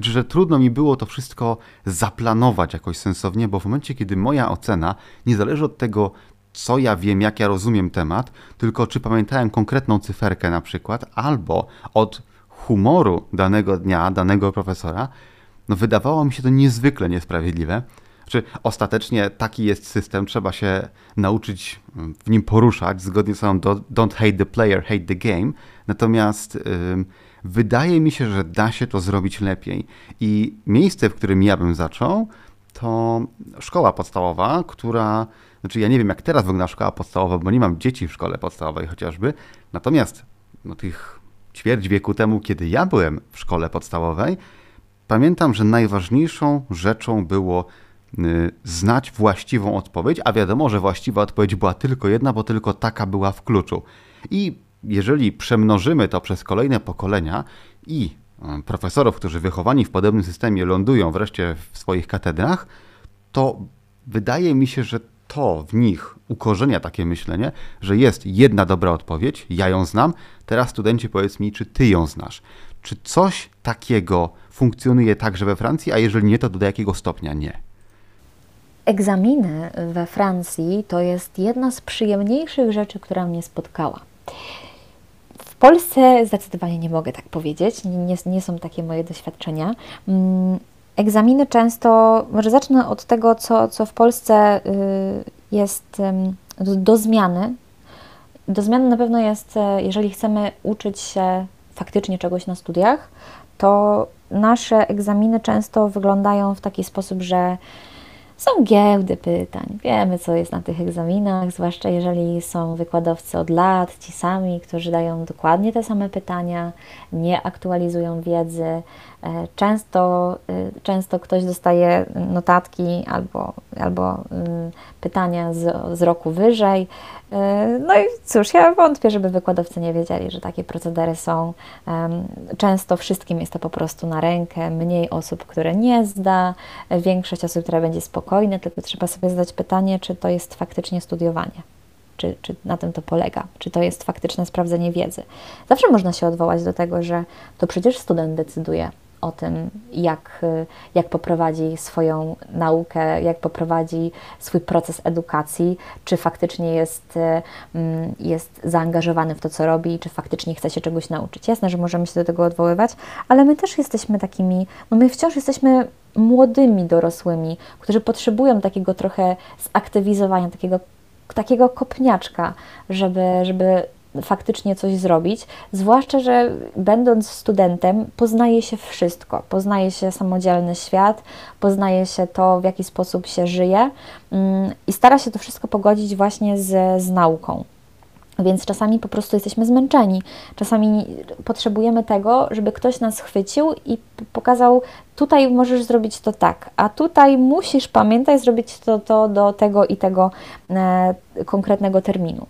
Speaker 1: znaczy, że trudno mi było to wszystko zaplanować jakoś sensownie, bo w momencie, kiedy moja ocena nie zależy od tego, co ja wiem, jak ja rozumiem temat, tylko czy pamiętałem konkretną cyferkę na przykład, albo od humoru danego dnia, danego profesora, no wydawało mi się to niezwykle niesprawiedliwe. Czy znaczy, ostatecznie taki jest system, trzeba się nauczyć w nim poruszać, zgodnie z samą don't hate the player, hate the game. Natomiast yy, Wydaje mi się, że da się to zrobić lepiej. I miejsce, w którym ja bym zaczął, to szkoła podstawowa, która, znaczy ja nie wiem jak teraz wygląda szkoła podstawowa, bo nie mam dzieci w szkole podstawowej chociażby, natomiast no, tych ćwierć wieku temu, kiedy ja byłem w szkole podstawowej, pamiętam, że najważniejszą rzeczą było y, znać właściwą odpowiedź, a wiadomo, że właściwa odpowiedź była tylko jedna, bo tylko taka była w kluczu. I jeżeli przemnożymy to przez kolejne pokolenia i e, profesorów, którzy wychowani w podobnym systemie lądują wreszcie w swoich katedrach, to wydaje mi się, że to w nich ukorzenia takie myślenie, że jest jedna dobra odpowiedź, ja ją znam, teraz studenci powiedz mi, czy ty ją znasz. Czy coś takiego funkcjonuje także we Francji, a jeżeli nie, to do jakiego stopnia nie?
Speaker 2: Egzaminy we Francji to jest jedna z przyjemniejszych rzeczy, która mnie spotkała. Polsce zdecydowanie nie mogę tak powiedzieć, nie, nie są takie moje doświadczenia. Mm, egzaminy często, może zacznę od tego, co, co w Polsce y, jest do, do zmiany. Do zmiany na pewno jest, e, jeżeli chcemy uczyć się faktycznie czegoś na studiach, to nasze egzaminy często wyglądają w taki sposób, że są giełdy pytań. Wiemy, co jest na tych egzaminach, zwłaszcza jeżeli są wykładowcy od lat, ci sami, którzy dają dokładnie te same pytania, nie aktualizują wiedzy. E, często, e, często ktoś dostaje notatki albo, albo mm, pytania z, z roku wyżej. E, no i cóż, ja wątpię, żeby wykładowcy nie wiedzieli, że takie procedery są. Często wszystkim jest to po prostu na rękę, mniej osób, które nie zda, większość osób, która będzie spokojna, tylko trzeba sobie zadać pytanie, czy to jest faktycznie studiowanie. Czy, czy na tym to polega, czy to jest faktyczne sprawdzenie wiedzy. Zawsze można się odwołać do tego, że to przecież student decyduje, o tym, jak, jak poprowadzi swoją naukę, jak poprowadzi swój proces edukacji, czy faktycznie jest, mm, jest zaangażowany w to, co robi, czy faktycznie chce się czegoś nauczyć. Jasne, że możemy się do tego odwoływać, ale my też jesteśmy takimi, no my wciąż jesteśmy młodymi dorosłymi, którzy potrzebują takiego trochę zaktywizowania, takiego, takiego kopniaczka, żeby, żeby faktycznie coś zrobić, zwłaszcza, że będąc studentem poznaje się wszystko, poznaje się samodzielny świat, poznaje się to, w jaki sposób się żyje mm, i stara się to wszystko pogodzić właśnie z, z nauką. Więc czasami po prostu jesteśmy zmęczeni. Czasami potrzebujemy tego, żeby ktoś nas chwycił i pokazał: tutaj możesz zrobić to tak, a tutaj musisz pamiętać zrobić to, to do tego i tego e, konkretnego terminu.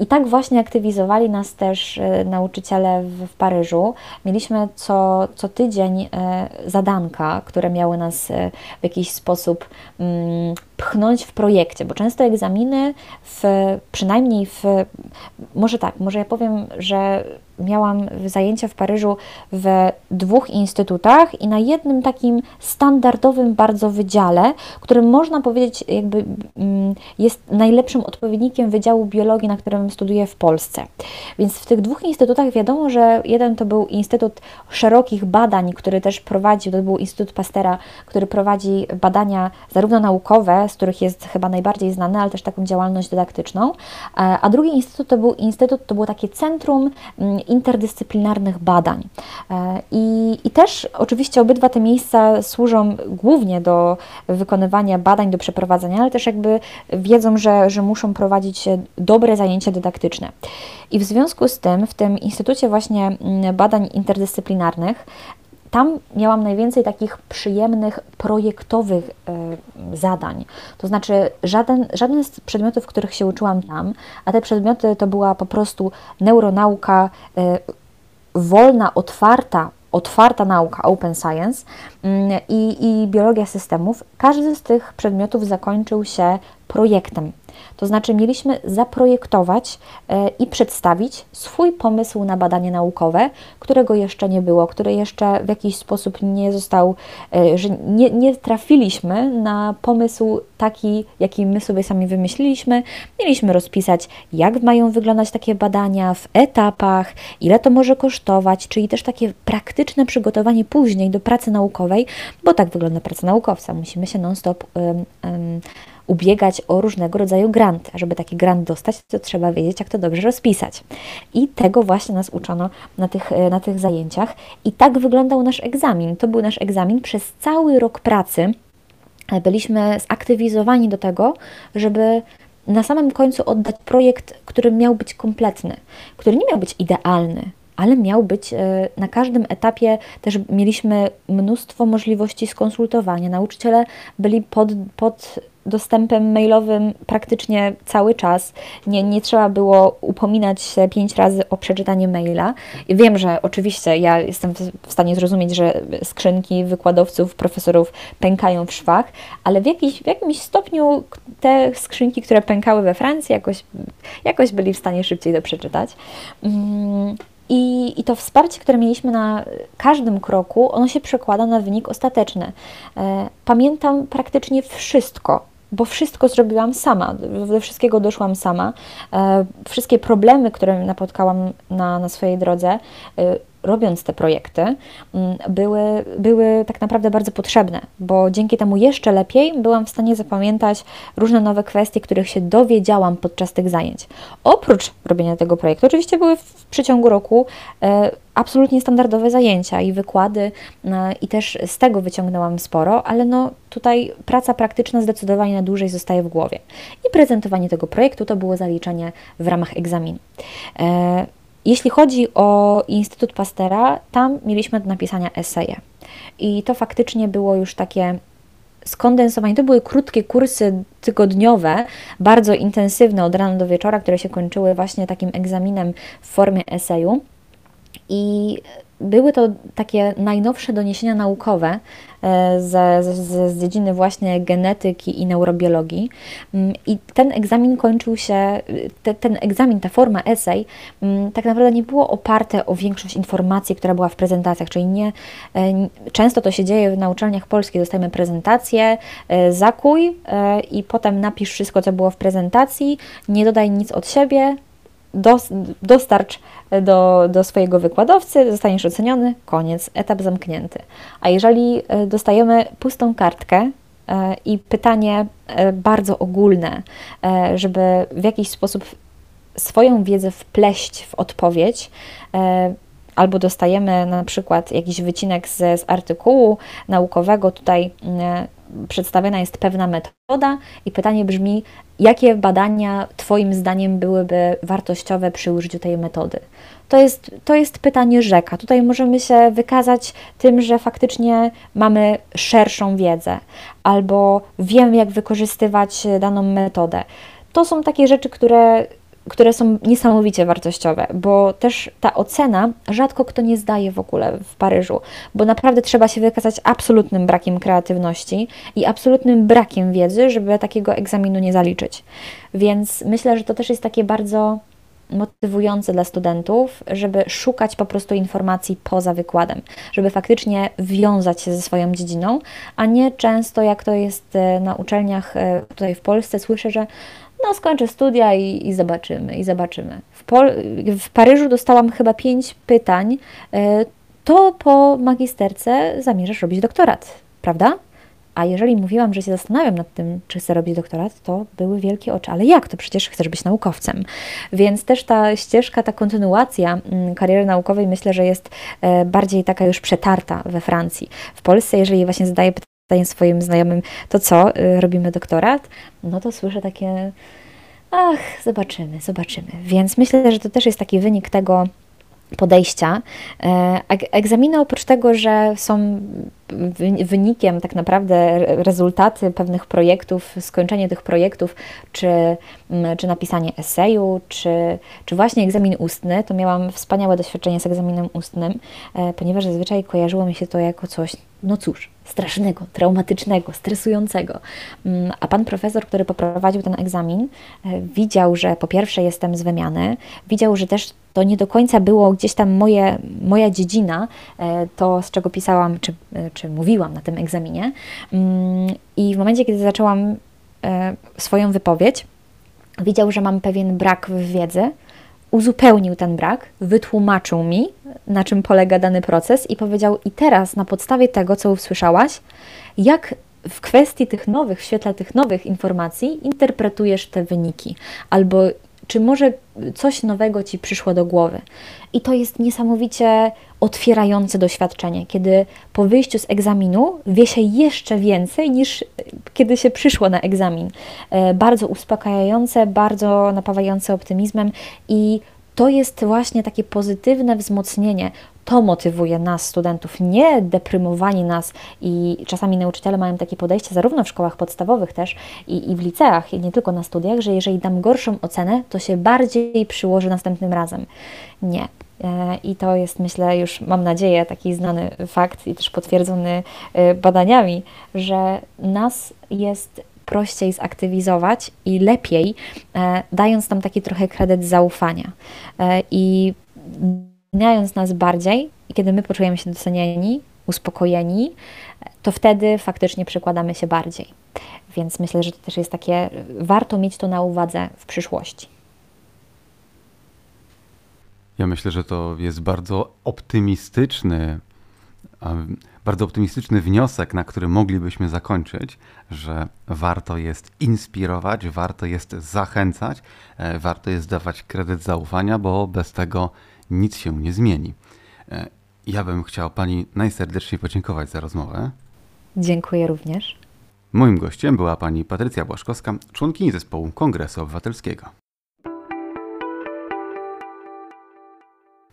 Speaker 2: I tak właśnie aktywizowali nas też e, nauczyciele w, w Paryżu. Mieliśmy co, co tydzień e, zadanka, które miały nas e, w jakiś sposób mm, pchnąć w projekcie, bo często egzaminy, w, przynajmniej w, może tak, może ja powiem, że miałam zajęcia w Paryżu w dwóch instytutach i na jednym takim standardowym bardzo wydziale, którym można powiedzieć jakby mm, jest najlepszym odpowiednikiem Wydziału Biologii, na którym studiuję w Polsce. Więc w tych dwóch instytutach wiadomo, że jeden to był Instytut Szerokich Badań, który też prowadzi, to był Instytut Pastera, który prowadzi badania zarówno naukowe, z których jest chyba najbardziej znany, ale też taką działalność dydaktyczną, e, a drugi instytut to był instytut, to było takie centrum mm, interdyscyplinarnych badań. E, I, I też oczywiście obydwa te miejsca służą głównie do wykonywania badań, do przeprowadzenia, ale też jakby wiedzą, że, że muszą prowadzić dobre zajęcia dydaktyczne. I w związku z tym w tym Instytucie właśnie mm, Badań Interdyscyplinarnych tam miałam najwięcej takich przyjemnych, projektowych y, zadań. To znaczy, żaden, żaden z przedmiotów, których się uczyłam tam, a te przedmioty to była po prostu neuronauka, y, wolna, otwarta, otwarta nauka, open science y, i biologia systemów, każdy z tych przedmiotów zakończył się projektem. To znaczy, mieliśmy zaprojektować e, i przedstawić swój pomysł na badanie naukowe, którego jeszcze nie było, który jeszcze w jakiś sposób nie został, e, że nie, nie trafiliśmy na pomysł taki, jaki my sobie sami wymyśliliśmy. Mieliśmy rozpisać, jak mają wyglądać takie badania w etapach, ile to może kosztować, czyli też takie praktyczne przygotowanie później do pracy naukowej, bo tak wygląda praca naukowca. Musimy się non-stop. Um, um, ubiegać o różnego rodzaju granty. A żeby taki grant dostać, to trzeba wiedzieć, jak to dobrze rozpisać. I tego właśnie nas uczono na tych, e, na tych zajęciach. I tak wyglądał nasz egzamin. To był nasz egzamin przez cały rok pracy. E, byliśmy zaktywizowani do tego, żeby na samym końcu oddać projekt, który miał być kompletny, który nie miał być idealny, ale miał być e, na każdym etapie, też mieliśmy mnóstwo możliwości skonsultowania. Nauczyciele byli pod, pod dostępem mailowym praktycznie cały czas. Nie, nie trzeba było upominać się pięć razy o przeczytanie maila. I wiem, że oczywiście ja jestem w stanie zrozumieć, że skrzynki wykładowców, profesorów pękają w szwach, ale w, jakiś, w jakimś stopniu te skrzynki, które pękały we Francji, jakoś, jakoś byli w stanie szybciej to przeczytać. Mm. I, I to wsparcie, które mieliśmy na każdym kroku, ono się przekłada na wynik ostateczny. E, pamiętam praktycznie wszystko, bo wszystko zrobiłam sama, do wszystkiego doszłam sama. E, wszystkie problemy, które napotkałam na, na swojej drodze, e, robiąc te projekty, mm, były, były tak naprawdę bardzo potrzebne, bo dzięki temu jeszcze lepiej byłam w stanie zapamiętać różne nowe kwestie, których się dowiedziałam podczas tych zajęć. Oprócz robienia tego projektu, oczywiście były w przeciągu roku e, absolutnie standardowe zajęcia i wykłady, e, i też z tego wyciągnęłam sporo, ale no tutaj praca praktyczna zdecydowanie na dłużej zostaje w głowie. I prezentowanie tego projektu to było zaliczenie w ramach egzaminu. E, jeśli chodzi o Instytut Pastera, tam mieliśmy do napisania eseje. I to faktycznie było już takie skondensowanie. To były krótkie kursy tygodniowe, bardzo intensywne od rana do wieczora, które się kończyły właśnie takim egzaminem w formie eseju. I były to takie najnowsze doniesienia naukowe e, z, z, z, dziedziny właśnie genetyki i neurobiologii. Mm, I ten egzamin kończył się, te, ten egzamin, ta forma esej, mm, tak naprawdę nie było oparte o większość informacji, która była w prezentacjach, czyli nie, e, często to się dzieje na uczelniach polskich, dostajemy prezentację, e, zakuj i potem napisz wszystko, co było w prezentacji, nie dodaj nic od siebie, dostarcz do, do swojego wykładowcy, zostaniesz oceniony, koniec, etap zamknięty. A jeżeli e, dostajemy pustą kartkę e, i pytanie e, bardzo ogólne, żeby w jakiś sposób swoją wiedzę wpleść w odpowiedź, albo dostajemy na przykład jakiś wycinek z, z artykułu naukowego, tutaj przedstawiona jest pewna metoda i pytanie brzmi, jakie badania Twoim zdaniem byłyby wartościowe przy użyciu tej metody? To jest, to jest pytanie rzeka. Tutaj możemy się wykazać tym, że faktycznie mamy szerszą wiedzę albo wiemy, jak wykorzystywać daną metodę. To są takie rzeczy, które które są niesamowicie wartościowe, bo też ta ocena rzadko kto nie zdaje w ogóle w Paryżu, bo naprawdę trzeba się wykazać absolutnym brakiem kreatywności i absolutnym brakiem wiedzy, żeby takiego egzaminu nie zaliczyć. Więc myślę, że to też jest takie bardzo motywujące dla studentów, żeby szukać po prostu informacji poza wykładem, żeby faktycznie wiązać się ze swoją dziedziną, a nie często jak to jest e, na uczelniach e, tutaj w Polsce, słyszę, że no skończę studia i, i zobaczymy, i zobaczymy. W, Pol w Paryżu dostałam chyba pięć pytań, e, to po magisterce zamierzasz robić doktorat, prawda? A jeżeli mówiłam, że się zastanawiam nad tym, czy chcę robić doktorat, to były wielkie oczy. Ale jak? To przecież chcesz być naukowcem. Więc też ta ścieżka, ta kontynuacja mm, kariery naukowej myślę, że jest e, bardziej taka już przetarta we Francji. W Polsce, jeżeli właśnie zadaję pytanie swoim znajomym, to co, e, robimy doktorat? No to słyszę takie, ach, zobaczymy, zobaczymy. Więc myślę, że to też jest taki wynik tego, podejścia. E, egzaminy oprócz tego, że są wynikiem tak naprawdę rezultaty pewnych projektów, skończenie tych projektów, czy, czy napisanie eseju, czy, czy właśnie egzamin ustny, to miałam wspaniałe doświadczenie z egzaminem ustnym, e, ponieważ zazwyczaj kojarzyło mi się to jako coś, no cóż, strasznego, traumatycznego, stresującego. Mm, a pan profesor, który poprowadził ten egzamin, e, widział, że po pierwsze jestem z wymiany, widział, że też to nie do końca było gdzieś tam moje, moja dziedzina, e, to z czego pisałam, czy, e, czy mówiłam na tym egzaminie. Mm, I w momencie, kiedy zaczęłam swoją wypowiedź, widział, że mam pewien brak w wiedzy, uzupełnił ten brak, wytłumaczył mi, na czym polega dany proces i powiedział: I teraz na podstawie tego, co usłyszałaś, jak w kwestii tych nowych, w świetle tych nowych informacji interpretujesz te wyniki, albo czy może coś nowego ci przyszło do głowy. I to jest niesamowicie otwierające doświadczenie, kiedy po wyjściu z egzaminu wie się jeszcze więcej niż kiedy się przyszło na egzamin. E, bardzo uspokajające, bardzo napawające optymizmem i to jest właśnie takie pozytywne wzmocnienie. To motywuje nas, studentów, nie deprymowanie nas i czasami nauczyciele mają takie podejście, zarówno w szkołach podstawowych też i, i w liceach, i nie tylko na studiach, że jeżeli dam gorszą ocenę, to się bardziej przyłoży następnym razem. Nie. E, I to jest, myślę, już mam nadzieję, taki znany fakt i też potwierdzony e, badaniami, że nas jest prościej zaktywizować i lepiej, e, dając nam taki trochę kredyt zaufania. I doceniając nas bardziej i kiedy my poczujemy się docenieni, uspokojeni, to wtedy faktycznie przykładamy się bardziej. Więc myślę, że to też jest takie, warto mieć to na uwadze w przyszłości.
Speaker 1: Ja myślę, że to jest bardzo optymistyczny, bardzo optymistyczny wniosek, na który moglibyśmy zakończyć, że warto jest inspirować, warto jest zachęcać, e, warto jest dawać kredyt zaufania, bo bez tego nic się nie zmieni. E, ja bym chciał Pani najserdeczniej podziękować za rozmowę.
Speaker 2: Dziękuję również.
Speaker 1: Moim gościem była pani Patrycja Błaszkowska, członkini zespołu Kongresu Obywatelskiego.